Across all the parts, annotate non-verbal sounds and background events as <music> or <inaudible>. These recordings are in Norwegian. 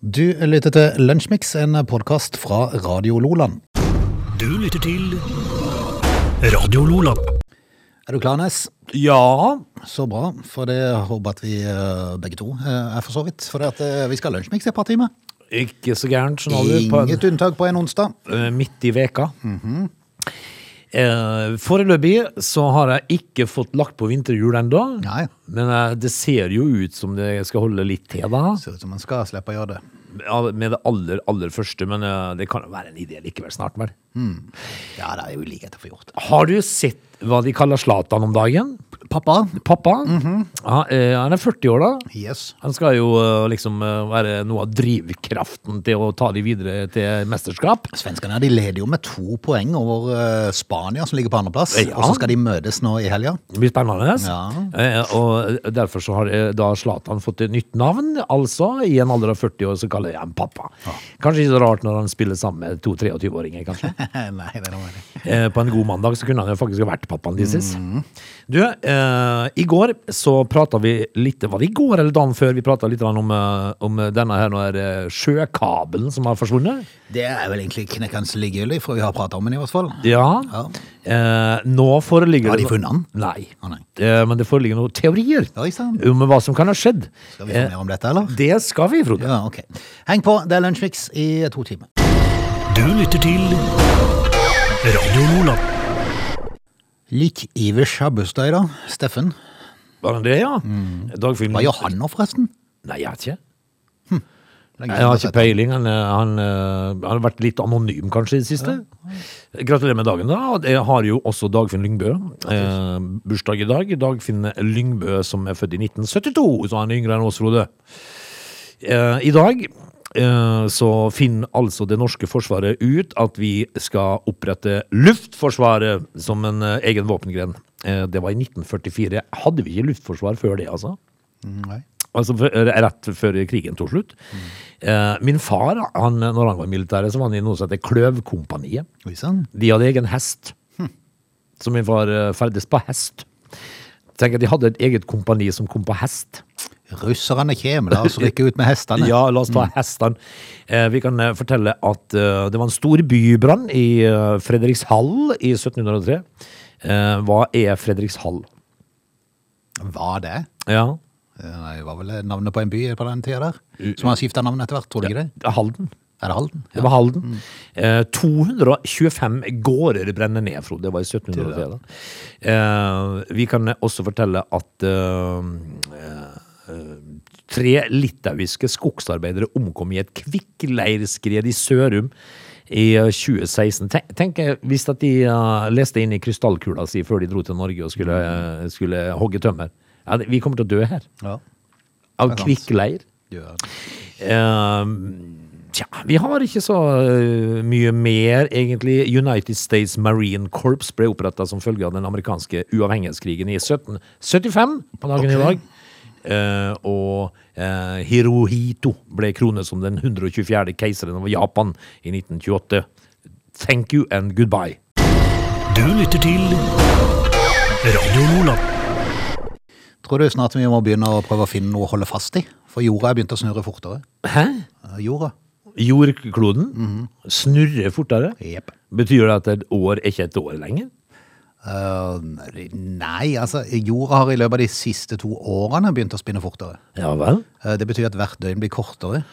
Du lytter til Lunsjmix, en podkast fra Radio Loland. Du lytter til Radio Loland. Er du klar, Nes? Ja. Så bra, for det håper at vi eh, begge to eh, er for så vidt. For at, eh, vi skal ha Lunsjmix et par timer. Ikke så gærent, Sånn Inget På Inget unntak på en onsdag. midt i veka. Eh, foreløpig så har jeg ikke fått lagt på vinterhjul ennå. Men eh, det ser jo ut som det skal holde litt til, da. ser ut som man skal slippe å gjøre det. Ja, med det aller, aller første. Men eh, det kan jo være en idé likevel snart, vel. Ja, det er jo like til å få gjort. Har du sett hva de kaller Zlatan om dagen? Pappa? Pappa. ja, eh, han er 40 år, da. Yes. Han skal jo eh, liksom eh, være noe av drivkraften til å ta de videre til mesterskap. Svenskene de leder jo med to poeng over Spania, som ligger på andreplass. Ja. Og så skal de møtes nå i helga. Det blir spennende. Ja. Og derfor så har da Zlatan fått et nytt navn. Altså, i en alder av 40 år så kaller jeg ham pappa. Kanskje ikke så rart når han spiller sammen med to 23-åringer, kanskje. <laughs> Nei, det er noe på en god mandag så kunne han jo faktisk vært pappaen deres. Du, eh, i går så prata vi litt Var det i går eller dagen før vi prata litt om, eh, om denne her er, eh, sjøkabelen som har forsvunnet? Det er vel egentlig knekkende likegyldig, for vi har prata om den i hvert fall. Ja. Ja. Eh, nå foreligger Har de funnet den? Nei. Å, nei. Eh, men det foreligger noen teorier om hva som kan ha skjedd. Skal vi få mer om dette, eller? Det skal vi, Frode. Ja, okay. Heng på, det er Lunsjmix i to timer. Du lytter til Radio Lola. Litt Ivers har bursdag i dag. Steffen. Var det det, ja? Dagfilm Var jo han nå, forresten? Nei, jeg vet ikke. Hm. Jeg har ikke peiling. Han, eh, han, eh, han har vært litt anonym kanskje i det siste. Gratulerer med dagen, da. Jeg har jo også Dagfinn Lyngbø. Eh, bursdag i dag. Dagfinn Lyngbø som er født i 1972, så han er yngre enn oss, Frode. Eh, I dag så finner altså det norske forsvaret ut at vi skal opprette Luftforsvaret som en eh, egen våpengren. Eh, det var i 1944. Hadde vi ikke luftforsvar før det, altså? Mm, Nei. Altså rett før krigen tok slutt. Mm. min far, han, når han var i militæret, så var han i noe som heter Kløvkompaniet. De hadde egen hest. Så min far eh, ferdes på hest. Tenk at de hadde et eget kompani som kom på hest. Russerne kommer da, oss rykke ut med hestene. <laughs> Ja, la oss ta hestene. Eh, vi kan eh, fortelle at eh, det var en stor bybrann i Fredrikshall i 1703. Eh, hva er Fredrikshall? Var det? Ja, Nei, det var vel navnet på en by på den tida der? Som har skifta navn etter hvert, tror du ikke det? Halden. Er det Halden? Det var Halden. Eh, 225 gårder brenner ned, Frode. Det var i 1703. da. Eh, vi kan også fortelle at tre litauiske skogsarbeidere omkom i et kvikkleirskred i Sørum i eh, 2016. Tenk, tenk eh, hvis at de eh, leste inn i krystallkula si før de dro til Norge og skulle, eh, skulle hogge tømmer. Ja, vi kommer til å dø her. Ja. Av kvikkleir. ja. Eh, Tja, vi har ikke så eh, mye mer, egentlig. United States Marine Corps ble oppretta som følge av den amerikanske uavhengighetskrigen i 1775 på dagen i dag. Eh, og uh, Hirohito ble kronet som den 124. keiseren av Japan i 1928. Thank you and goodbye. Du lytter til Radio Nordland. Tror du snart vi må begynne å prøve å finne noe å holde fast i? For jorda er begynt å snurre fortere. Hæ? Eh, Jorda? Jordkloden snurrer fortere. Yep. Betyr det at et år er ikke et år lenger? Eh, nei, altså jorda har i løpet av de siste to årene begynt å spinne fortere. Ja vel? Uh, det betyr at hvert døgn blir kortere.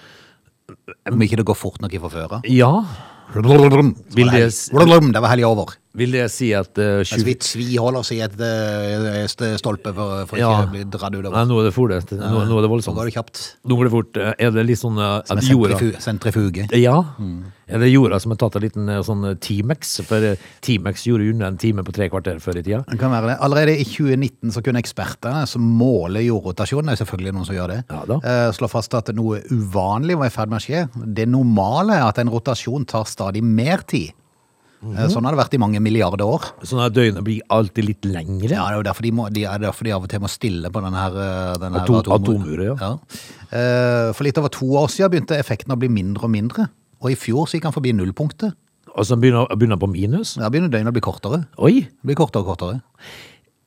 Om ikke det går fort nok ifra før av. Ja. Vil det det Det var helga over. Vil det si at uh, Mens vi holder oss i et uh, stolpe for, for ikke Ja. å bli dratt utover. nå er det det. Nå, nå er det voldsomt. Nå går det kjapt. Nå går det fort. Eh, Er det litt sånn eh, Som at jorda sentrifuge. Ja. Er det jorda som har tatt en liten sånn Timex? For Timex gjorde unna en time på tre kvarter før i tida. Det kan være det. Allerede i 2019 så kunne ekspertene som måler jordrotasjonen, det er selvfølgelig noen som gjør det, Ja da. eh, slå fast at noe uvanlig var i ferd med å skje. Det normale er at en rotasjon tar stadig mer tid. Eh, Sånn har det vært i mange milliarder år. Sånn at døgnet blir alltid litt lengre. Ja, det er jo derfor de, må, de, er derfor de av og til må stille på denne her, eh, denne Atom- atom- atomuret, ja. Ja. For litt over to år siden begynte effekten å bli mindre og mindre. Og i fjor så gikk han forbi nullpunktet. Og så begynner, begynner på minus. Ja, begynner døgnet å bli kortere. Oi! Det blir kortere og kortere.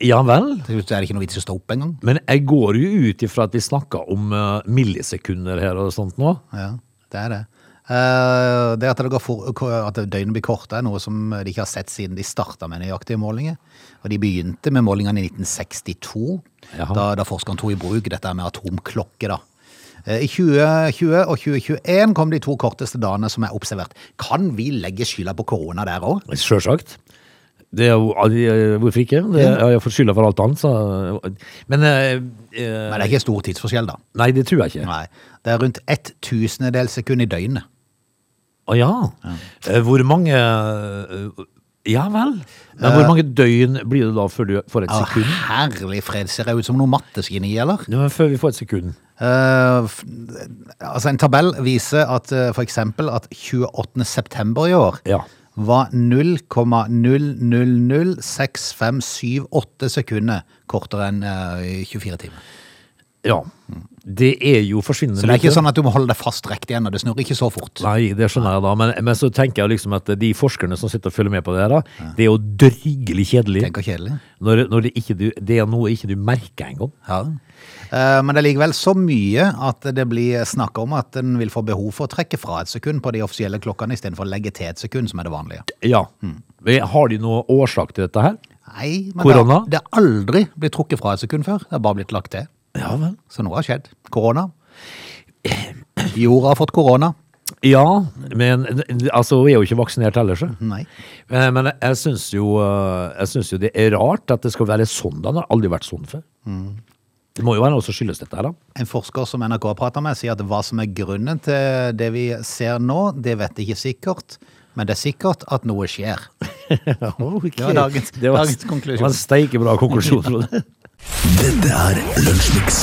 Ja vel. Slutt er det ikke noe vits i å stå opp engang. Men jeg går jo ut ifra at vi snakker om eh, millisekunder her og sånt nå. Ja. Det er det. Eh, det at, det går for, at døgnet blir korte, er noe som de ikke har sett siden de starta med nøyaktige målinger. Og de begynte med målingene i 1962, Jaha. da, da forskerne tok i bruk dette med atomklokke. da. Eh, I 2020 og 2021 kom de to korteste dagene som er observert. Kan vi legge skylda på korona der òg? Sjølsagt. Det er jo, eh, hvorfor ikke? Det, jeg har fått skylda for alt annet. Så. Men eh, eh, Men det er ikke stor tidsforskjell, da. Nei, det tror jeg ikke. Nei. Det er rundt ett tusendedels sekund i døgnet. Å ja. Eh, Hvor mange eh, Ja vel. Men hvor mange døgn blir det da før du får et Å, sekund? herlig fred, ser jeg ut som noe matteskini, eller? Ja, men før vi får et sekund. Eh, f- altså En tabell viser at uh, for eksempel at 28. september i år Ja. var 0,0006578 sekunder kortere enn eh, 24 timer. Ja. Det er jo forsvinnende Så det er ikke sånn at du må holde deg fast rekt igjen, og det snurrer ikke så fort. Nei, det skjønner jeg da, men, men så tenker jeg liksom at de forskerne som sitter og følger med på det her, da, det er jo drygelig kjedelig. Tenker kjedelig. Når, når det, ikke det er noe ikke du merker engang. Ja. Eh, men det er likevel så mye at det blir snakka om at en vil få behov for å trekke fra et sekund på de offisielle klokkene istedenfor å legge til et sekund, som er det vanlige. Ja. Mm. Har de noe årsak til dette her? Nei, men Korona? Det, det har aldri blitt trukket fra et sekund før. Det har bare blitt lagt til. Ja vel. Så noe har skjedd. Korona. Jorda har fått korona. Ja, men altså, vi er jo ikke vaksinert heller, så. Nei. Men, Men jeg syns jo, eh, jeg jo det er rart at det skal være sånn. Det har aldri vært sånn før. Det må jo være noe som skyldes dette her, da. En forsker som NRK har pratet med, sier at hva som er grunnen til det vi ser nå, det vet de ikke sikkert. Men det er sikkert at noe skjer. <laughs> Okay. Det var dagens- dagens konklusjon. Det var en steikebra konklusjon, Frode. <laughs> Dette er Lunsjmix.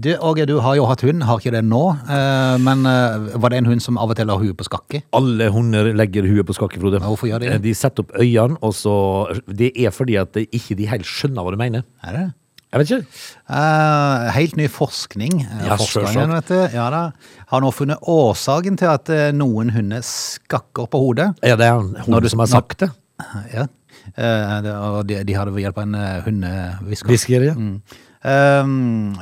Du, Åge, du har jo hatt hund, har ikke det nå. Eh, men eh, var det en hund som av og til har huet på skakke? Alle hunder legger huet på skakke, Frode. Hvorfor gjør de det? Eh, De setter opp øynene, og så Det er fordi at de ikke de helt skjønner hva du mener. Er det? Jeg vet ikke. Eh, helt ny forskning Ja, Forskeren, vet du, ja, da, har nå funnet årsaken til at noen hunder skakker på hodet. Ja, det er en Når hund du- som har sagt det. Ja. Eh, og de, de hadde ved hjelp av en uh, hundehvisker. Ja. Mm.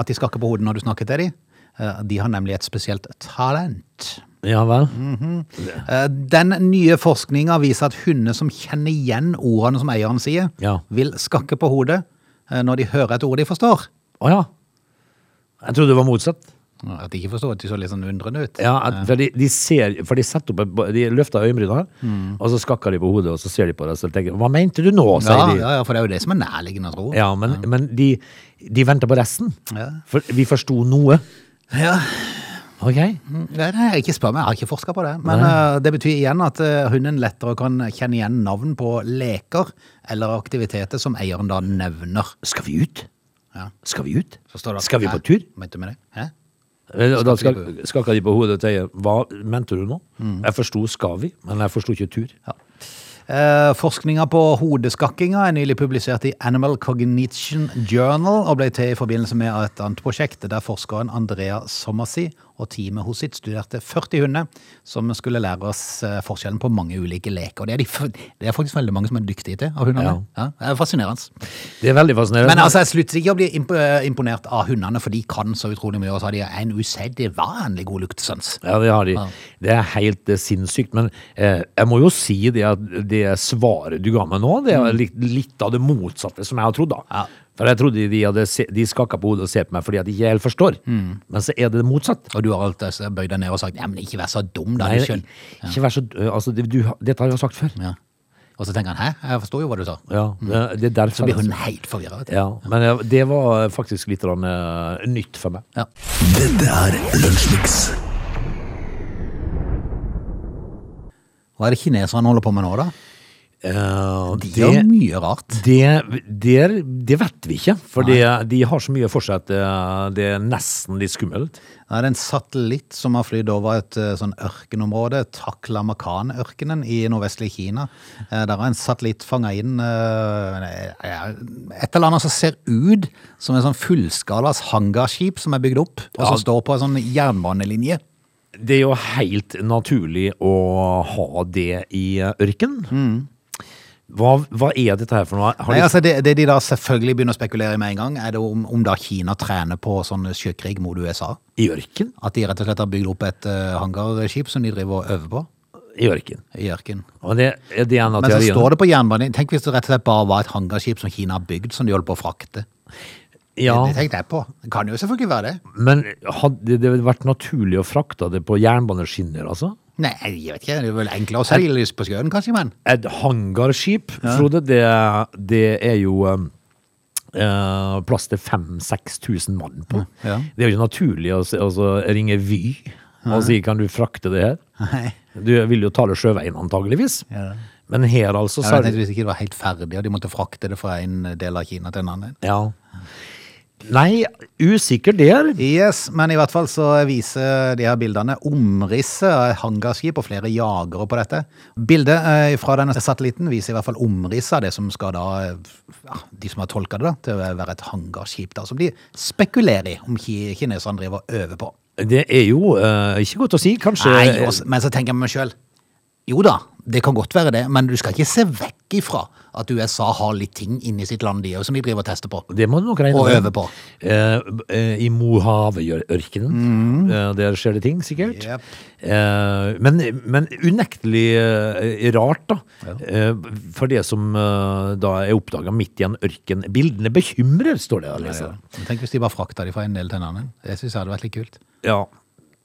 at de skakker på hodet når du snakker til dem. Eh, de har nemlig et spesielt talent. Ja vel. Eh, Den nye forskninga viser at hunder som kjenner igjen ordene som eieren sier, Ja. vil skakke på hodet eh, når de hører et ord de forstår. Å ja. Jeg trodde det var motsatt. At de ikke forstår at de så litt sånn undrende ut. Ja, at, for, de, de ser, for de setter opp et- De løfter øyenbrynene, Mm. og så skakker de på hodet, og så ser de på det og tenker Hva mente du nå? sier ja, de. ja, ja, for det er jo det som er nærliggende å tro. Ja, men, men de, de venter på resten. Ja. For vi forsto noe. Ja. Ok. Nei, nei, ikke spør meg, jeg har ikke forska på det. Men uh, det betyr igjen at uh, hunden lettere kan kjenne igjen navn på leker eller aktiviteter som eieren da nevner. Skal vi ut? Ja. Skal vi ut? Skal vi på tur? Mente du med det? Hæ? Eh, Og da skakker de på hodet og sier Hva mente du nå? Mm. Jeg forsto 'skal vi', men jeg forsto ikke 'tur'. Ja. Eh, forskninga på hodeskakkinga er nylig publisert i Animal Cognition Journal og ble til i forbindelse med et annet prosjekt der forskeren Andrea Sommersi og teamet hos sitt studerte 40 hunder som skulle lære oss eh, forskjellen på mange ulike leker. Og det er, de, det er faktisk veldig mange som er dyktige til av hundene. Ja. det er fascinerende. Det er veldig fascinerende. Men altså, jeg slutter ikke å bli eh, imponert av hundene, for de kan så utrolig mye, og så har de en usedvanlig god luktesans. Ja, det har de. Ja. Det er helt eh, sinnssykt. Men eh, jeg må jo si det at det svaret du ga meg nå, det er litt, litt av det motsatte som jeg har trodd. da. Mm. Ja. For jeg trodde de, hadde se, de skakka på hodet og ser på meg fordi at de ikke helt forstår. Mm. Men så er det det motsatt. Og du har alltid bøyd deg ned og sagt ja, men ikke vær så dum, da. Nei, du skjønner. ikke vær så altså, det, du, Dette har jeg sagt før. Ja. Og så tenker han hæ, jeg forstår jo hva du sa. Ja, det, det er derfor. Så blir hun helt forvirra. Ja, men det var faktisk litt rann, uh, nytt for meg. Ja. Dette er Lunsjmix. Hva er det kineserne holder på med nå, da? Eh, De det- gjør mye rart. Det, det, det vet vi ikke, for de har så mye for seg at det, det er nesten litt skummelt. Det er en satellitt som har flydd over et eh, sånn ørkenområde, Taklamakan-ørkenen i nordvestlige Kina. Eh, Der har en satellitt fanga inn eh, et eller annet som ser ut som en sånn fullskalas hangarskip som er bygd opp, og som Ja. står på en sånn jernbanelinje. Det er jo helt naturlig å ha det i ørken. Hva, hva er dette her for noe? Nei, altså det, det de da selvfølgelig begynner å spekulere i med en gang, er det om, om da Kina trener på sånn sjøkrig mot USA. I ørken? At de rett og slett har bygd opp et uh, hangarskip som de driver og øver på I ørken. i ørken. Og det, er det Men så står det på jernbanen Tenk hvis det rett og slett bare var et hangarskip som Kina har bygd, som de holder på å frakte. Ja, Det tenkte jeg på. Det kan jo selvfølgelig være det. men hadde det vært naturlig å frakte det på jernbaneskinner, altså? Nei, jeg vet ikke. Det er vel enklere å seile på sjøen, kanskje, men. Et hangarskip, Frode, det, det er jo um, eh, plass til 5000-6000 mann på. Ja. Det er jo ikke naturlig å, altså, ringe Vy og si kan du frakte det her? Nei. Du vil jo tale sjøveien antageligvis. Ja. Men her altså, så Jeg vet det ikke det var helt ferdig, og de måtte frakte det fra en del av Kina til en annen. Ja. Nei, usikker der. Yes, men i hvert fall så viser de her bildene omrisset av hangarskip og flere jagere på dette. Bildet eh, fra denne satellitten viser i hvert fall omrisset av det som skal da, eh, ja, de som har tolket det da, til å være et hangarskip da, som de spekulerer i om ki- kineserne driver og øver på. Det er jo uh, ikke godt å si. Kanskje Nei, også, men så tenker jeg meg selv, jo da, det kan godt være det, men du skal ikke se vekk ifra at USA har litt ting inni sitt land de òg, som de driver og tester på. Det må du nok regne Og med. øve på. Eh, eh, I Mojave-ørkenen. Eh, der skjer det ting, sikkert. Yep. Eh, men, men unektelig eh, rart, da. Eh, for det som da er oppdaga midt i en ørken. Bildene bekymrer, står det å Ja, ja. Tenk hvis de bare frakta de fra en del til en annen. Det synes jeg hadde vært litt kult. Ja.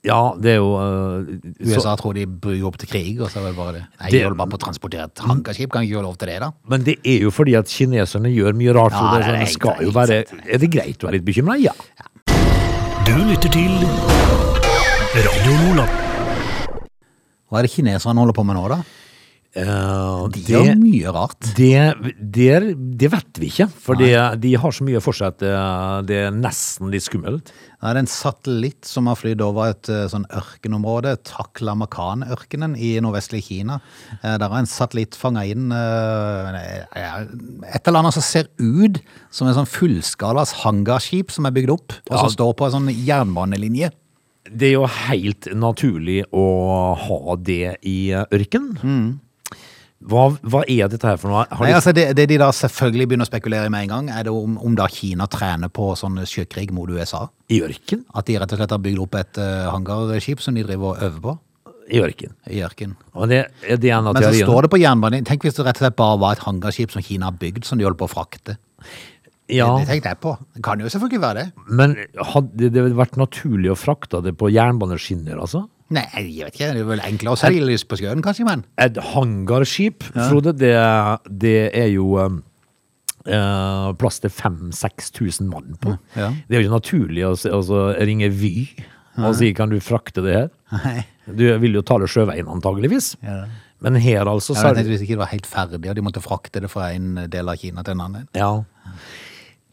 Ja, det er jo eh, så- USA tror de bryr opp til krig, og så er det bare det. Nei, Det- de holder bare på å transportere et hangarskip, kan ikke gjøre lov til det, da. Men det er jo fordi at kineserne gjør mye rart. Ja, det, det er det skal jo være, er det greit å være litt bekymra? Ja. Du lytter til Radio Nordland. Hva er det kineserne holder på med nå, da? Eh, De det- er mye rart. Det, det, det vet vi ikke, for de har så mye for seg at det, det er nesten litt skummelt. Det er en satellitt som har flydd over et eh, sånn ørkenområde, Taklamakan-ørkenen i nordvestlig Kina. Eh, Der har en satellitt fanga inn eh, et eller annet som ser ut som en sånn fullskalas hangarskip som er bygd opp, og Ja. som står på en sånn jernbanelinje. Det er jo helt naturlig å ha det i ørken. Hva, hva er dette her for noe? Nei, de, altså det, det de da selvfølgelig begynner å spekulere i med en gang, er det om, om da Kina trener på sånn sjøkrig mot USA. I ørken? At de rett og slett har bygd opp et uh, hangarskip som de driver og øver på I ørken. i ørken. Det, det Men så står det på jernbanen Tenk hvis det rett og slett bare var et hangarskip som Kina har bygd, som de holder på å frakte. Ja, Det, det tenkte jeg på. Det kan jo selvfølgelig være det. men hadde det vært naturlig å frakte det på jernbaneskinner, altså? Nei, jeg vet ikke. Det er vel enklere å seile lyst på sjøen, kanskje, men. Et hangarskip, Frode, det, det er jo um, eh, plass til 5000-6000 mann på. Ja. Det er jo ikke naturlig å, altså, ringe Vy og si kan du frakte det her? Nei. Du vil jo tale sjøveien antageligvis. Ja. Men her altså, så Jeg er tenkte Hvis ikke det var helt ferdig, og de måtte frakte det fra en del av Kina til en annen. Ja.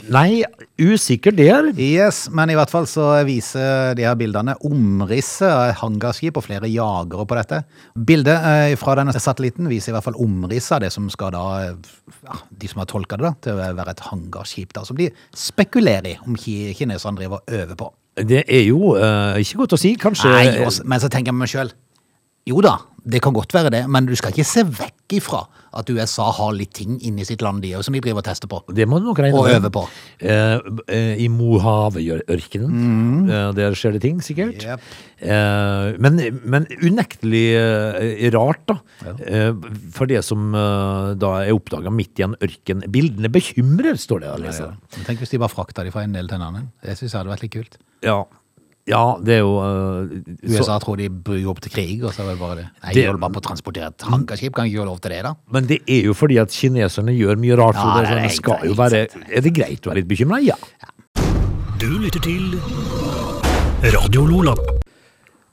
Nei, usikker der. Yes, men i hvert fall så viser de her bildene omrisset av hangarskip og flere jagere på dette. Bildet eh, fra denne satellitten viser i hvert fall omrisset av det som skal da, ja, de som har tolket det da, til å være et hangarskip da, som de spekulerer i om ki- kineserne driver og øver på. Det er jo uh, ikke godt å si. Kanskje Nei, også, men så tenker jeg meg selv, jo da, det kan godt være det, men du skal ikke se vekk ifra at USA har litt ting inni sitt land de som de driver og tester på. Det må du nok regne Og med. øve på. Eh, eh, I Mojave-ørkenen. Eh, der skjer det ting, sikkert. Yep. Eh, men, men unektelig eh, rart, da. Eh, for det som da er oppdaga midt i en ørken. Bildene bekymrer, står det Liksom. Ja, ja. Tenk hvis de bare frakta de fra en del til en annen. Det synes jeg hadde vært litt kult. Ja. Ja, det er jo så, USA tror de bryr opp til krig, og så er det bare det. Nei, Det- de holder bare på å transportere tankerskip, kan ikke gjøre lov til det, da. Men det er jo fordi at kineserne gjør mye rart. Ja, det, det sånn, det skal jo være, er det greit å være litt bekymra? Ja. Du lytter til Radio Lola.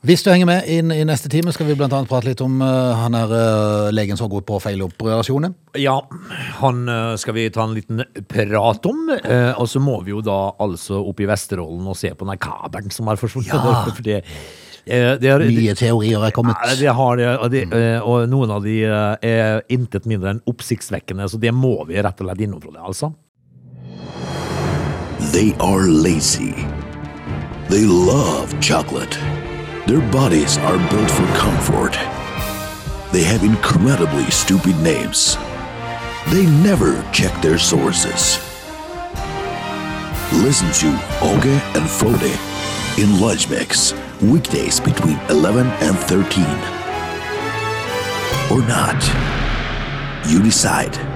Hvis du henger med inn i neste time, skal vi annet prate litt om uh, han er uh, legen som går på feiloperasjoner. Ja, han uh, skal vi ta en liten prat om. eh, og så må vi jo da altså opp i Vesterålen og se på den kabelen som har forsvunnet. Ja. <laughs> For det, eh, det er, Nye teorier er kommet. Ja, det har det, og, de, eh, og noen av de eh, er intet mindre enn oppsiktsvekkende, så det må vi rett og slett innom fra det, altså. They are lazy. They love chocolate. Their bodies are built for comfort. They have incredibly stupid names. They never check their sources. Listen to Oge and Frode in Lunch Mix, weekdays between 11 and 13. Or not. You decide.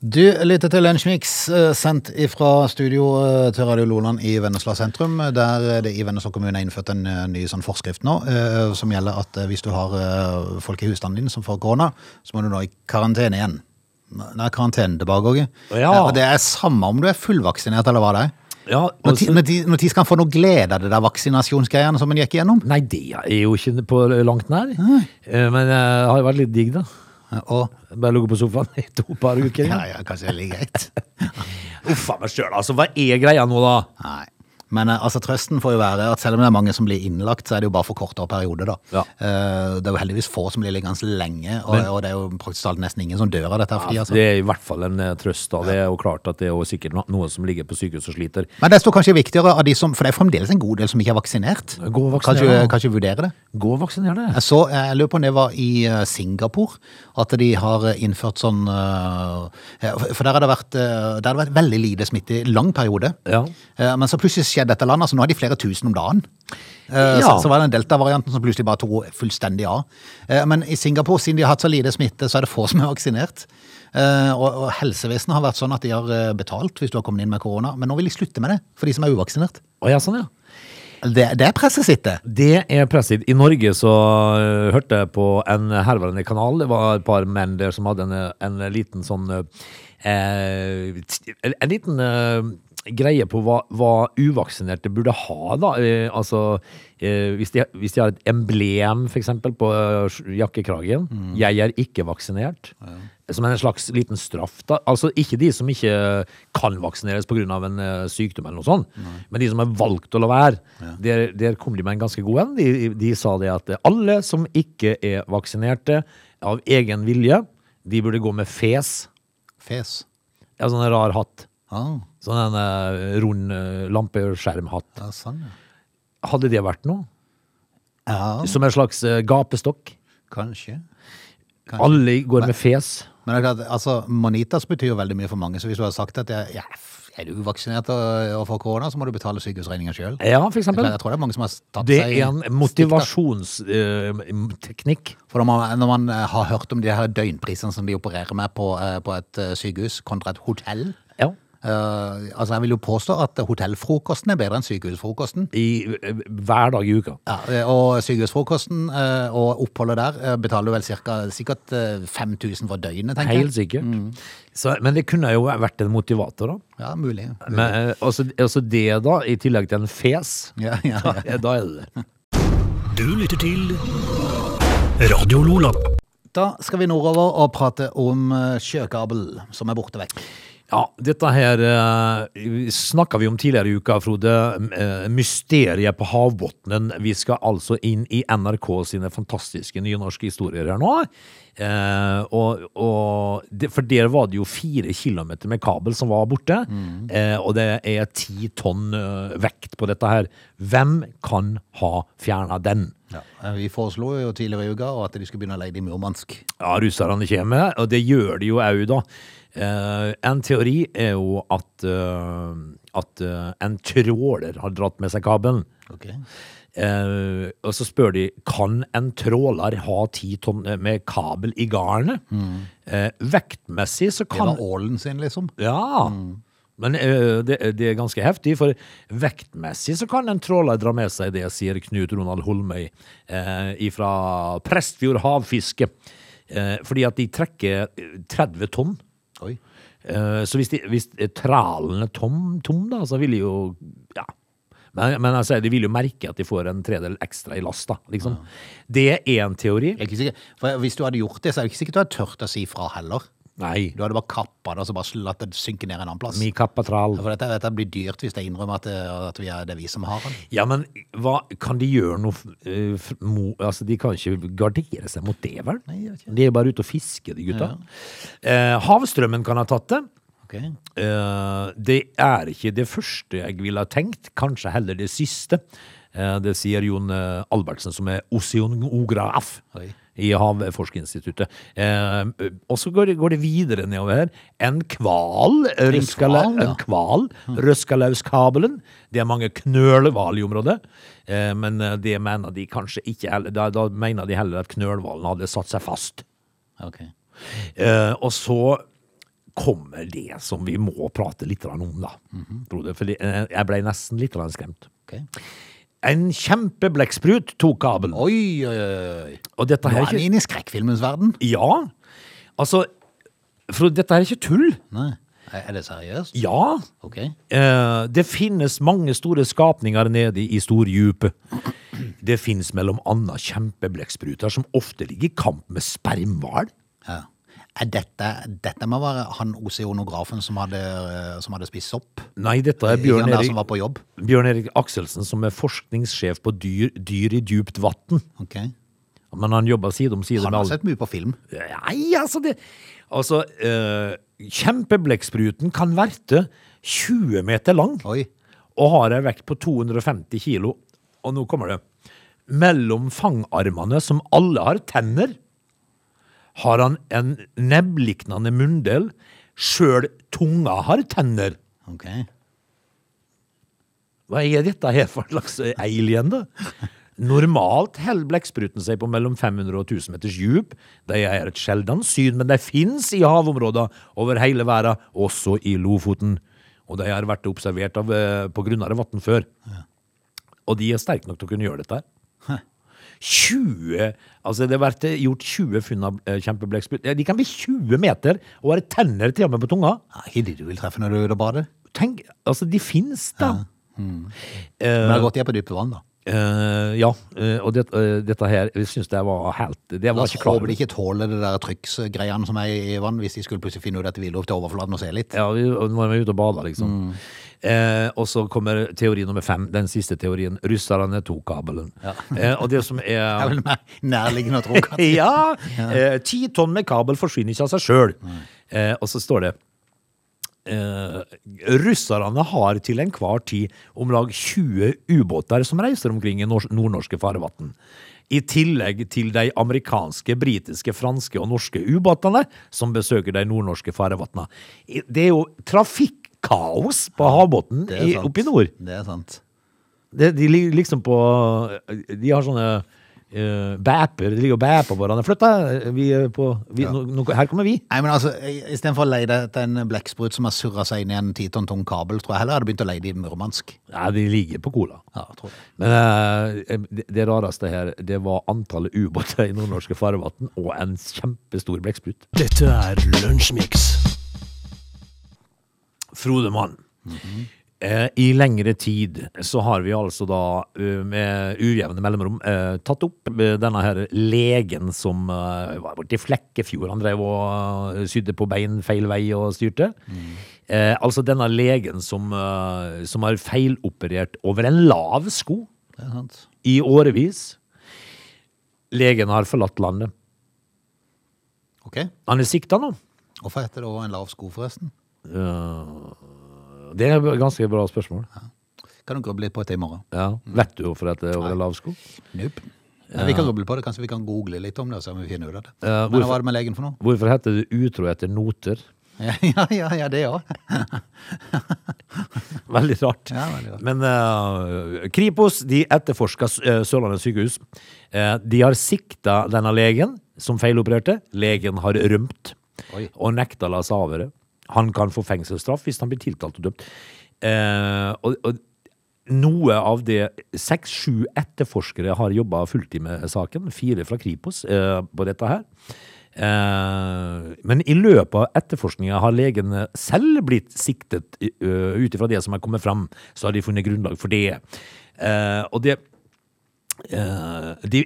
Du lytter til Lunsjmix, eh, sendt fra studio eh, til Radio Loland i Vennesla sentrum, der det i Vennesla kommune er innført en eh, ny sånn forskrift nå, eh, som gjelder at eh, hvis du har eh, folk i husstanden din som får korona, så må du nå i karantene igjen. Nei, karantene tilbake, òg. Ja. Det er samme om du er fullvaksinert eller hva det er. Ja, og når, ti, når skal han få noe glede av det der vaksinasjonsgreiene som han gikk igjennom? Nei, det er jo ikke på langt nær. Nei. Men det har jo vært litt digg, da. Og, Bare ligge på sofaen i to par uker. ja, Ja. kanskje det er like greit. <laughs> Uff a meg sjøl, altså. Hva er greia nå, da? Nei. Men eh, altså, trøsten får jo være at selv om det er mange som blir innlagt, så er det jo bare for kortere periode. da. Ja. Eh, det er jo heldigvis få som blir liggende lenge, og, Men- og det er jo praktisk talt nesten ingen som dør av dette. for tida, altså. Det er i hvert fall en eh, trøst. da. Det er jo klart at det er jo sikkert no- noen som ligger på sykehus og sliter. Men det står kanskje viktigere av de som For det er fremdeles en god del som ikke er vaksinert. Gå og vaksinere, Kanskje, kanskje vurdere det. Gå og vaksinere det. Jeg så, jeg lurer på om det var i Singapore, at de har innført sånn For der har det vært, der har det vært veldig lite smitte i lang periode. Ja. Men så plutselig skjedde dette landet, altså nå er de flere tusen om dagen. Eh, Ja. Så, så var det den delta-varianten som plutselig bare tok fullstendig av. Eh, Men i Singapore, siden de har hatt så lite smitte, så er det få som er vaksinert. Eh, Og, og helsevesenet har vært sånn at de har betalt hvis du har kommet inn med korona, men nå vil de slutte med det for de som er uvaksinert. Å ja, sånn, ja. Det, det er sitt, Det er presset. I Norge så uh, hørte jeg på en herværende kanal. Det var et par menn der som hadde en, en liten sånn eh, En liten øh, greie på hva, hva uvaksinerte burde ha, da. Eh, altså eh, hvis, de, hvis de har et emblem, eksempel, på øh, jakkekragen. 'Jeg er ikke vaksinert'. Som en slags liten straff. da. Altså Ikke de som ikke kan vaksineres pga. en eh, sykdom, eller noe sånt, men de som har valgt å la være. Der, der kom de med en ganske god en. De, de sa det at alle som ikke er vaksinerte av egen vilje, de burde gå med fes. Fes. Ja, sånn rar hatt. Ah, Sånn en eh, rund uh, lampeskjermhatt. ja, sånn, ja. Hadde det vært noe? Ja, Som en slags eh, gapestokk? kanskje. Kanskje. Alle går med fes. Men det er klart, altså, Manitas betyr jo veldig mye for mange, så hvis du har sagt at jeg, ja, er du uvaksinert og, og får korona, så må du betale sykehusregninga sjøl. Ja, for eksempel. Jeg tror det er mange som har tatt Det seg er en motivasjonsteknikk. For når man, når man eh, har hørt om de her døgnprisene som de opererer med på, uh, på et uh, sykehus kontra et hotell ja. Eh, Altså, jeg vil jo påstå at hotellfrokosten er bedre enn sykehusfrokosten. I, eh, hver dag i uka. Ja, eh, og sykehusfrokosten uh, og oppholdet der betaler du vel cirka, sikkert eh, 5000 for døgnet, tenker jeg. Helt sikkert. Så, men det kunne jo vært en motivator, da. Ja, mulig. Men, uh, også, også det, da, i tillegg til en fes. Ja, ja, ja. Ja, da er det det. Du lytter til Radio Lola. Da skal vi nordover og prate om sjøkabel som er borte vekk. Ja, dette her eh, snakka vi om tidligere i uka, Frode. Eh, mysteriet på havbunnen. Vi skal altså inn i NRK sine fantastiske nynorske historier her nå. Eh, og, og det, for der var det jo fire kilometer med kabel som var borte. Eh, og det er ti tonn eh, vekt på dette her. Hvem kan ha fjerna den? Ja. eh, Vi foreslo jo tidligere i uka at de skulle begynne å leie det i Murmansk. Ja, russerne kommer, og det gjør de jo òg, da. Eh, en teori er jo at, eh, at en tråler har dratt med seg kabelen. Ok. Eh, og så spør de kan en tråler ha ti tonn med kabel i garnet. Eh, vektmessig så kan Det var ålen sin, liksom. Ja. Men eh, det, det er ganske heftig, for vektmessig så kan en tråler dra med seg det, sier Knut Ronald Holmøy eh, fra Prestfjord havfiske. Eh, fordi at de trekker eh, 30 tonn. Oi. Eh, så hvis, de, hvis tralen er tom, tom, da, så vil de jo Ja. Men, men altså, de vil jo merke at de får en tredel ekstra i last, da. Liksom. Det er én teori. Jeg er ikke sikker. For hvis du hadde gjort det, så er det ikke sikkert du hadde tørt å si fra heller. Nei. Du hadde bare kappa det og så bare latt det synke ned en annen plass. Mi kappatral. For dette, dette blir dyrt hvis jeg innrømmer at, det, at vi er, det er vi som har den. Ja, men hva, kan de gjøre noe uh, mo, Altså, de kan ikke gardere seg mot det, vel? Nei. De er bare ute og fisker, de gutta. Eh, havstrømmen kan ha tatt det. Ok. Eh, det er ikke det første jeg ville ha tenkt, kanskje heller det siste. Eh, det sier Jon eh, Albertsen, som er oseanograf. I Havforskningsinstituttet. Og så går, det- går det videre nedover her. En kval, kval, ja. en kval, Røskalauskabelen. Det er mange knølhval i området, men det mener de kanskje ikke heller. Da, da mener de heller at knølhvalen hadde satt seg fast. Ok. Eh, og så kommer det som vi må prate litt om, da. Frode, for eh, jeg ble nesten litt skremt. Okay. En kjempeblekksprut tok kabelen. Oi, oi, oi. Og dette Nå er ikke inne i skrekkfilmens verden. Ja. Altså, for dette er ikke tull. Nei. Er det seriøst? Ja. Ok. Eh, det finnes mange store skapninger nede i stordypet. Det finnes mellom annet kjempeblekkspruter som ofte ligger i kamp med spermhval. Ja. Dette, dette må være han oseonografen som hadde, som hadde spist sopp? Nei, dette er Bjørn Erik, som var på jobb? Bjørn Erik Akselsen som er forskningssjef på dyr, dyr i djupt vann. Okay. Men han jobber side om side Han med har sett mye på film. Nei, altså det Altså, eh, kjempeblekkspruten kan verte 20 meter lang Oi. og har en vekt på 250 kilo. Og nå kommer det. Mellom fangarmene, som alle har tenner, har han en nebbliknende munndel. Sjøl tunga har tenner. Ok. Hva er dette her for en slags alien, da? Normalt holder blekkspruten seg på mellom 500 og 1000 meters djup. De er et sjeldent syn, men de fins i havområder over hele verden, også i Lofoten. Og de har vært observert av, eh, på grunnere vann før. Og de er sterke nok til å kunne gjøre dette. her. 20 Altså, det har vært eh, gjort 20 funn av eh, kjempeblekksprut. De kan bli 20 meter og være tenner til og med på tunga. Ja, Ikke de du vil treffe når du er ute og bader? Tenk, altså, de fins, da. Men det har gått er på dype vann, da. Uh, ja, uh, og det, uh, dette her syns jeg var helt Det La oss ikke håpe de ikke tåler det der trykksgreiene som er i vann, hvis de skulle plutselig finne ut at de vil opp til overflaten og se litt. Ja, vi, nå er vi ute og bader, liksom. Eh, og så kommer teori nummer fem, den siste teorien. Russerne tok kabelen. Eh, og det som <laughs> Det er er vel mer nærliggende å tro. kanskje. <laughs> Ja! eh, Ti tonn med kabel forsvinner ikke av seg sjøl. Eh, og så står det eh, Russerne har til enhver tid om lag 20 ubåter som reiser omkring i nordnorske farvann. I tillegg til de amerikanske, britiske, franske og norske ubåtene som besøker de nordnorske farvannene. Det er jo trafikkaos på havbunnen oppe i nord. Det er sant. Det, de ligger liksom på De har sånne uh, bæper. De ligger og bæper på hverandre. Flytt deg! Vi er på vi, nå, nå, Her kommer vi. Nei, men altså, Istedenfor å leie etter en blekksprut som har surra seg inn i en ti tonn tung kabel, tror jeg heller hadde begynt å leie det i Murmansk. Ja, de ligger på Cola. Ja, tror jeg. Men uh, det, det rareste her, det var antallet ubåter i nordnorske farvann og en kjempestor blekksprut. Dette er Lunsjmix. Frode Mann. Eh, I lengre tid så har vi altså da eh, med ujevne mellomrom eh, tatt opp denne her legen som var borte i Flekkefjord. Han drev og sydde på bein feil vei og styrte. Mm. altså denne legen som, som har feiloperert over en lav sko i årevis. Legen har forlatt landet. Ok. Han er sikta nå. Hvorfor heter det også en lav sko, forresten? Det er et ganske bra spørsmål. Kan du litt på det i morgen? Ja. Vet du hvorfor det er over en lav sko? Nope. Ja, vi kan gruble på det. Kanskje vi kan google litt om det, om vi finner ut det. Ja, Men hva hvorfor- var det med legen for noe? Hvorfor heter det utro etter noter? <laughs> Ja, ja, ja, ja det òg. <laughs> Veldig. Ja, veldig rart. Men uh, Kripos de etterforska uh, Sørlandet sykehus. Uh, de har sikta denne legen som feilopererte. Legen har rømt Oi. og nekta å la seg avhøre. Han kan få fengselsstraff hvis han blir tiltalt og dømt. Eh, og, og noe av det Seks-sju etterforskere har jobba fulltid med saken. Fire fra Kripos eh, på dette her. Eh, men i løpet av etterforskninga har legene selv blitt siktet uh, ut ifra det som er kommet fram. Så har de funnet grunnlag for det. Eh, og det eh, de,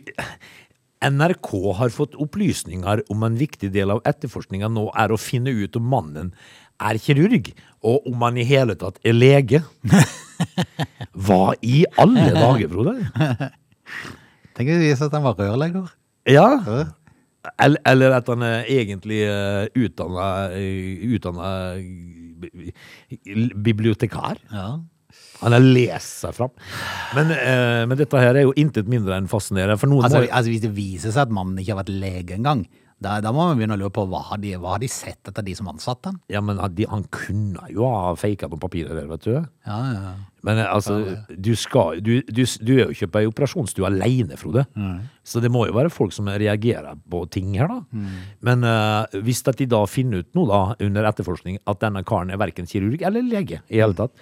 NRK har fått opplysninger om en viktig del av etterforskninga nå er å finne ut om mannen er kirurg, og om han i hele tatt er lege. <laughs> Hva i alle dager, Frode? <laughs> Tenk hvis det viser at han var rørlegger. Ja. Eller, eller at han er egentlig uh, utdanna, utdanna bibliotekar. Ja. Han har lest seg fram. Men, eh, men dette her er jo intet mindre enn fascinerende. For noen Altså, må altså Hvis det viser seg at mannen ikke har vært lege engang, da, da må man begynne å lure på hva har de, hva har de sett etter de som ansatte han? Ja, men de, han kunne jo ha faka på papiret der, vet du. Ja, ja. Men eh, altså, du, skal, du, du, du er jo ikke på ei operasjonsstue aleine, Frode. Så det må jo være folk som reagerer på ting her, da. Men uh, hvis at de da finner ut noe da, under etterforskning, at denne karen er verken kirurg eller lege i hele tatt,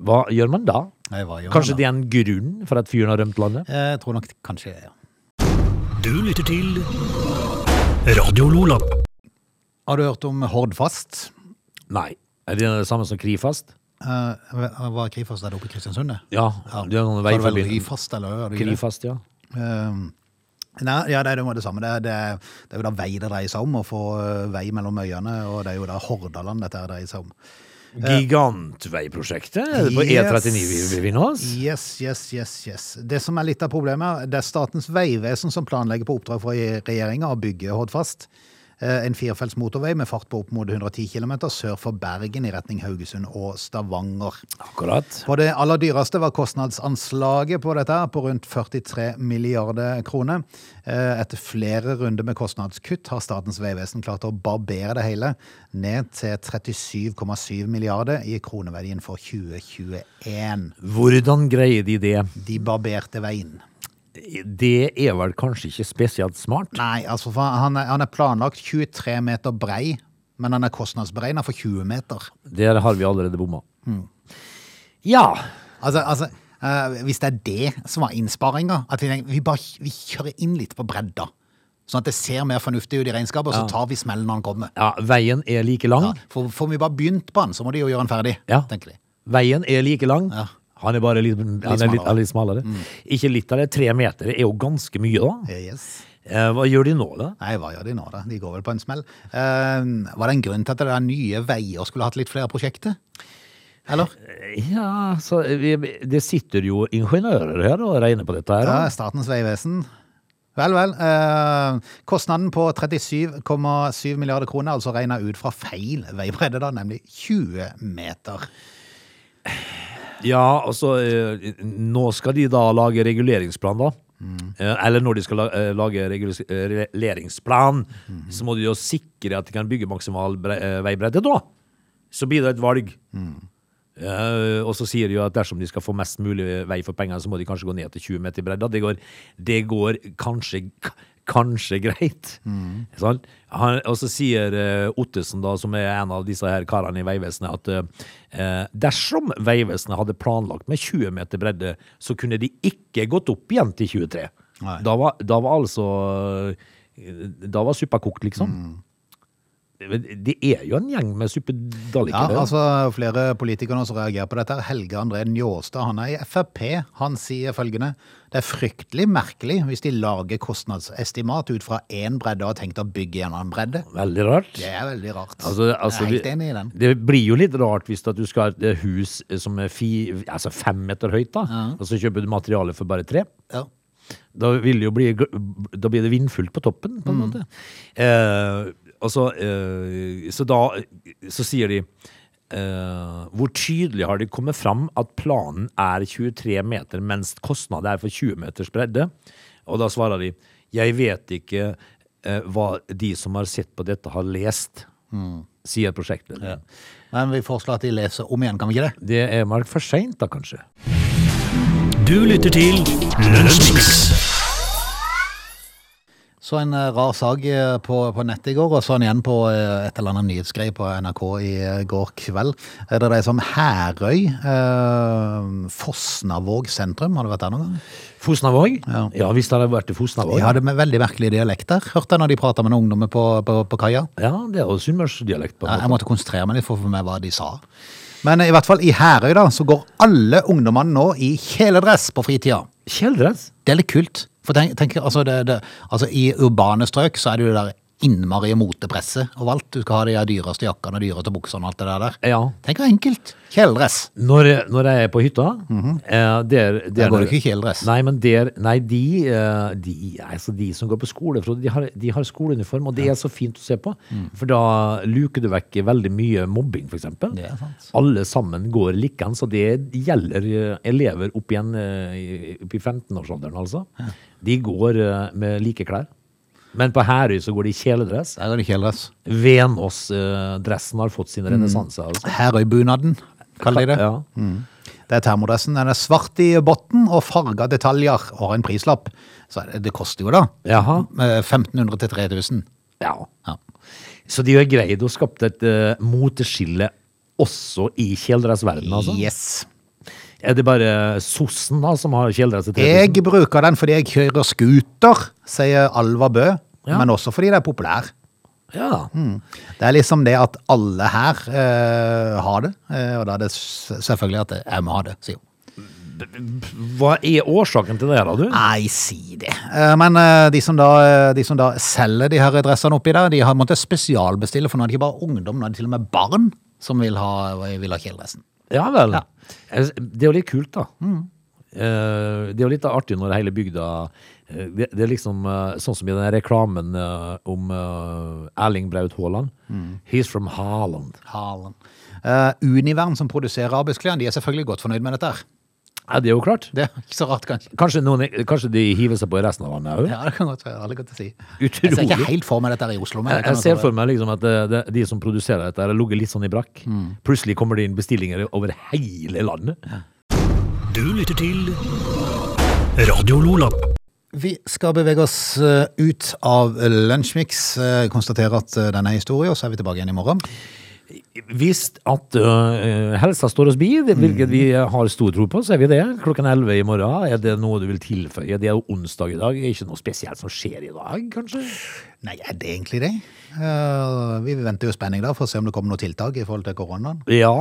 hva gjør man da? Nei, hva gjør Kanskje man det er en grunn for at fyren har rømt landet? Jeg tror nok kanskje ja. Du lytter til Radio Lola. Har du hørt om Hordfast? Nei. Er det det samme som Krifast? Uh, var Krifast der oppe i Kristiansund? det? Ja, det er noen vei forbi. det vel. Eller? er det ikke det? Krifast, ja. Um, nei, ja, det er jo det samme. Det er, det, er, det er jo da vei det dreier seg om, å få uh, vei mellom øyene, og det er jo da Hordaland dette her dreier seg om. Gigantveiprosjektet på Yes. E39 vi befinner oss. Yes, yes, yes, yes. Det som er litt av problemet, det er Statens vegvesen som planlegger på oppdrag fra regjeringa å bygge Hordfast. Eh, En firefelts motorvei med fart på opp mot 110 km sør for Bergen i retning Haugesund og Stavanger. Akkurat. På det aller dyreste var kostnadsanslaget på dette på rundt 43 milliarder kroner. Eh, Etter flere runder med kostnadskutt har Statens vegvesen klart å barbere det hele ned til 37,7 milliarder i kroneverdien for 2021. Hvordan greier de det? De barberte veien. Det er vel kanskje ikke spesielt smart? Nei, altså han er, han er planlagt 23 meter brei, men han er kostnadsberegna for 20 meter. Der har vi allerede bomma. Ja. Altså, altså uh, hvis det er det som var innsparinga, at vi, tenker, vi bare vi kjører inn litt på bredda, sånn at det ser mer fornuftig ut i regnskapet, og så tar vi smellen når han kommer. ja. Veien er like lang. Ja, for Får vi bare begynt på den, så må de jo gjøre den ferdig, Ja. tenker de. Veien er like lang. Ja. Han er bare litt, han er litt, smalere. Mm. litt smalere. Ikke litt av det. Tre meter er jo ganske mye, da. Yes. Eh, Hva gjør de nå, da? Nei, hva gjør de nå, da? De går vel på en smell. Eh, var det en grunn til at det der nye veier skulle hatt litt flere prosjekter? Eller? Ja, så vi, Det sitter jo ingeniører her og regner på dette her. Ja. Statens vegvesen. Vel, vel. Eh, kostnaden på 37,7 milliarder kroner, altså regna ut fra feil veibredde, da, nemlig 20 meter. Ja, altså eh, Nå skal de da lage reguleringsplan, da. Mm. Eller når de skal eh, lage reguleringsplan, mm. så må de jo sikre at de kan bygge maksimal veibredde, da. Så blir det et valg. Eh, og så sier de jo at dersom de skal få mest mulig vei for pengene, så må de kanskje gå ned til 20 meter i bredda. Det går, det går kanskje, kanskje greit. <laughs> Sant? Han, og så sier uh, Ottesen, da, som er en av disse her karene i Vegvesenet, at uh, dersom Vegvesenet hadde planlagt med 20 meter bredde, så kunne de ikke gått opp igjen til 23. Da var, da var altså Da var suppa kokt, liksom. Men Det er jo en gjeng med Ja, suppedalikere. altså Flere politikere som reagerer på dette. Helge André Njåstad han er i Frp. Han sier følgende Det er fryktelig merkelig hvis de lager kostnadsestimat ut fra én bredde og har tenkt å bygge en annen bredde. Veldig rart. Det er veldig rart. Altså, altså, jeg er helt enig i den. Det blir jo litt rart hvis du skal ha et hus som er fi, altså fem meter høyt, da, og så kjøper du materiale for bare tre. Ja. Da, vil det jo bli, da blir det vindfullt på toppen, på en måte. Eh, så, eh, så da så sier de eh, Hvor tydelig har det kommet fram at planen er 23 meter, mens kostnaden er for 20 meters bredde? Og da svarer de Jeg vet ikke eh, hva de som har sett på dette, har lest, sier prosjektlederen. Men vi foreslår at de leser om igjen, kan vi ikke det? Det er nok for seint, da, kanskje? Du lytter til Lunsjmix. Så en eh, rar sak eh, på, på nettet i går, og så den igjen på eh, et eller annet nyhetsgreie på NRK i går kveld. Er Det dreier som om Herøy, eh, Fosnavåg sentrum. Har du vært der noen gang? Fosnavåg? Ja. Ja, hvis det hadde vært i Fosnavåg. De hadde med veldig merkelig dialekt der. Hørte jeg når de prata med noen ungdommer på, på, på kaia. Ja, det er jo sunnmørsdialekt. en Ja. Jeg måtte konsentrere meg litt for å få med hva de sa. Men i hvert fall i Herøy da, så går alle ungdommene nå i kjeledress på fritida. Kjeledress? Det er litt kult. For tenk, tenk altså, det, det, altså I urbane strøk så er det jo det der innmari motepresse overalt. Du skal ha de dyreste jakkene og dyreste buksene og alt det der. der. Ja. Tenk hvor enkelt. Kjeledress. Når, når jeg er på hytta eh, der, Der går det ikke i kjeledress. Nei, men der, nei de, eh, de, altså de som går på skole, Frode, de har, de har skoleuniform, og det er så fint å se på. For da luker du vekk veldig mye mobbing, sant. Alle sammen går likens, og det gjelder eh, elever opp igjen opp i 15-årsalderen, altså. De går med like klær. Men på Herøy så går de i kjeledress. Der er det kjeledress. Venås-dressen har fått sin renessanse. Altså. Herøybunaden, kaller de det. Ja. Det er termodressen. Den er svart i botten og farga detaljer og har en prislapp. Så det koster jo da Jaha. eh, 1500 til 3000. Ja. Ja. Så de har greid å skape et uh, moteskille også i kjeledressverdenen, altså? Yes. Er det bare sossen da som har kjeledress Jeg bruker den fordi jeg kjører scooter, sier Alva Bø. Ja. Men også fordi det er populær. Ja. Det er liksom det at alle her uh, har det, uh, og da er det selvfølgelig at jeg må ha det, sier hun. Hva er årsaken til det, da, du? Nei, si det. Eh, Men de som, da, de som da selger de her dressene oppi der, de har måttet spesialbestille, for nå er det ikke bare ungdom, nå er det til og med barn som vil ha, vil ha kjeledressen. Ja vel. Ja. Det er jo litt kult, da. Eh, Det er jo litt artig når hele bygda eh, Det, det er liksom eh, sånn som i den reklamen om Erling Braut Haaland. He's from Haaland. Eh, Univern som produserer arbeidsklærne, de er selvfølgelig godt fornøyd med dette her. Ja, det er jo klart. Det er ikke så rart, kanskje. Kanskje, noen, kanskje de hiver seg på i resten av landet òg? Ja, det kan godt være. Godt å si. Jeg ser ikke helt for meg dette her i Oslo. Men Jeg, jeg ser for meg liksom at det, det, de som produserer dette, har ligget litt sånn i brakk. Plutselig kommer det inn bestillinger over hele landet. Du lytter til Radio Lola. Vi skal bevege oss eh, ut av Lunsjmix. Eh, Konstatere at eh, den er historie, og så er vi tilbake igjen i morgen. Hvis at uh, helsa står oss bi, hvilket vi har stor tro på, så er vi det. Klokken 11 i morgen. Er det noe du vil tilføye? Det er jo onsdag i dag. Er ikke noe spesielt som skjer i dag, kanskje? Nei, er det egentlig det? Uh, vi venter jo spenning da for å se om det kommer noe tiltak i forhold til koronaen. Ja,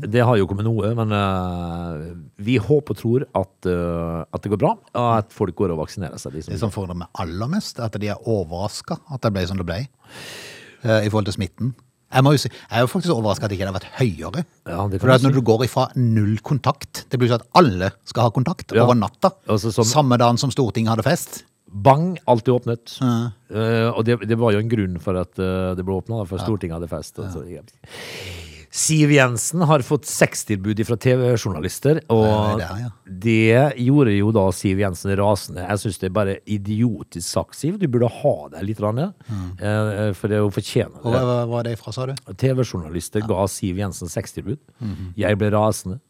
det har jo kommet noe, men uh, vi håper og tror at, øh, at det går bra, og at folk går og vaksinerer seg. Liksom. Det som forundrer meg aller mest, er at de er overraska at det ble som det ble. eh, I forhold til smitten. Jeg, jo si, jeg er jo faktisk overraska at det ikke har vært høyere. Ja, det kan For du at når du går ifra null kontakt Det blir sånn at alle skal ha kontakt Ja. over natta. Altså som- Samme dagen som Stortinget hadde fest. Bang, alt er åpnet. Eh, og det, det var jo en grunn for at eh, det ble åpna, for Stortinget hadde fest. og så- Siv Jensen har fått sextilbud fra TV-journalister, og det er ja. det gjorde jo da Siv Jensen rasende. Jeg syns det er bare idiotisk sagt, Siv. Du burde ha deg litt, rann, mm. for det å fortjene Og det. hva hva var det ifra, sa du? TV-journalister ga Siv Jensen sextilbud. Mhm. Jeg ble rasende.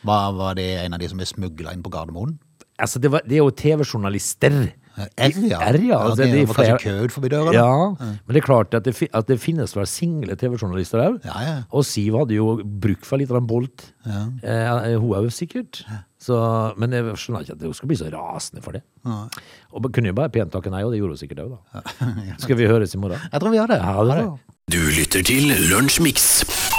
Var, var det en av de som ble smugla inn på Gardermoen? Altså, det, var, det er jo TV-journalister. R, ja. R, ja. Altså, ja de var kanskje køer forbi døra? Ja, Ja, men det er klart at det, at det finnes vel single TV-journalister òg. Ja, ja. Og Siv hadde jo bruk for litt av en bolt. Eh, hun er jo sikkert. Så, men jeg skjønner ikke at hun skal bli så rasende for det. Og kunne jo bare pent takke nei, og det gjorde hun sikkert òg, da. <laughs> Skal vi høres i morgen? Jeg tror vi har det. Ja, det det. det. Du lytter til Lunsjmix.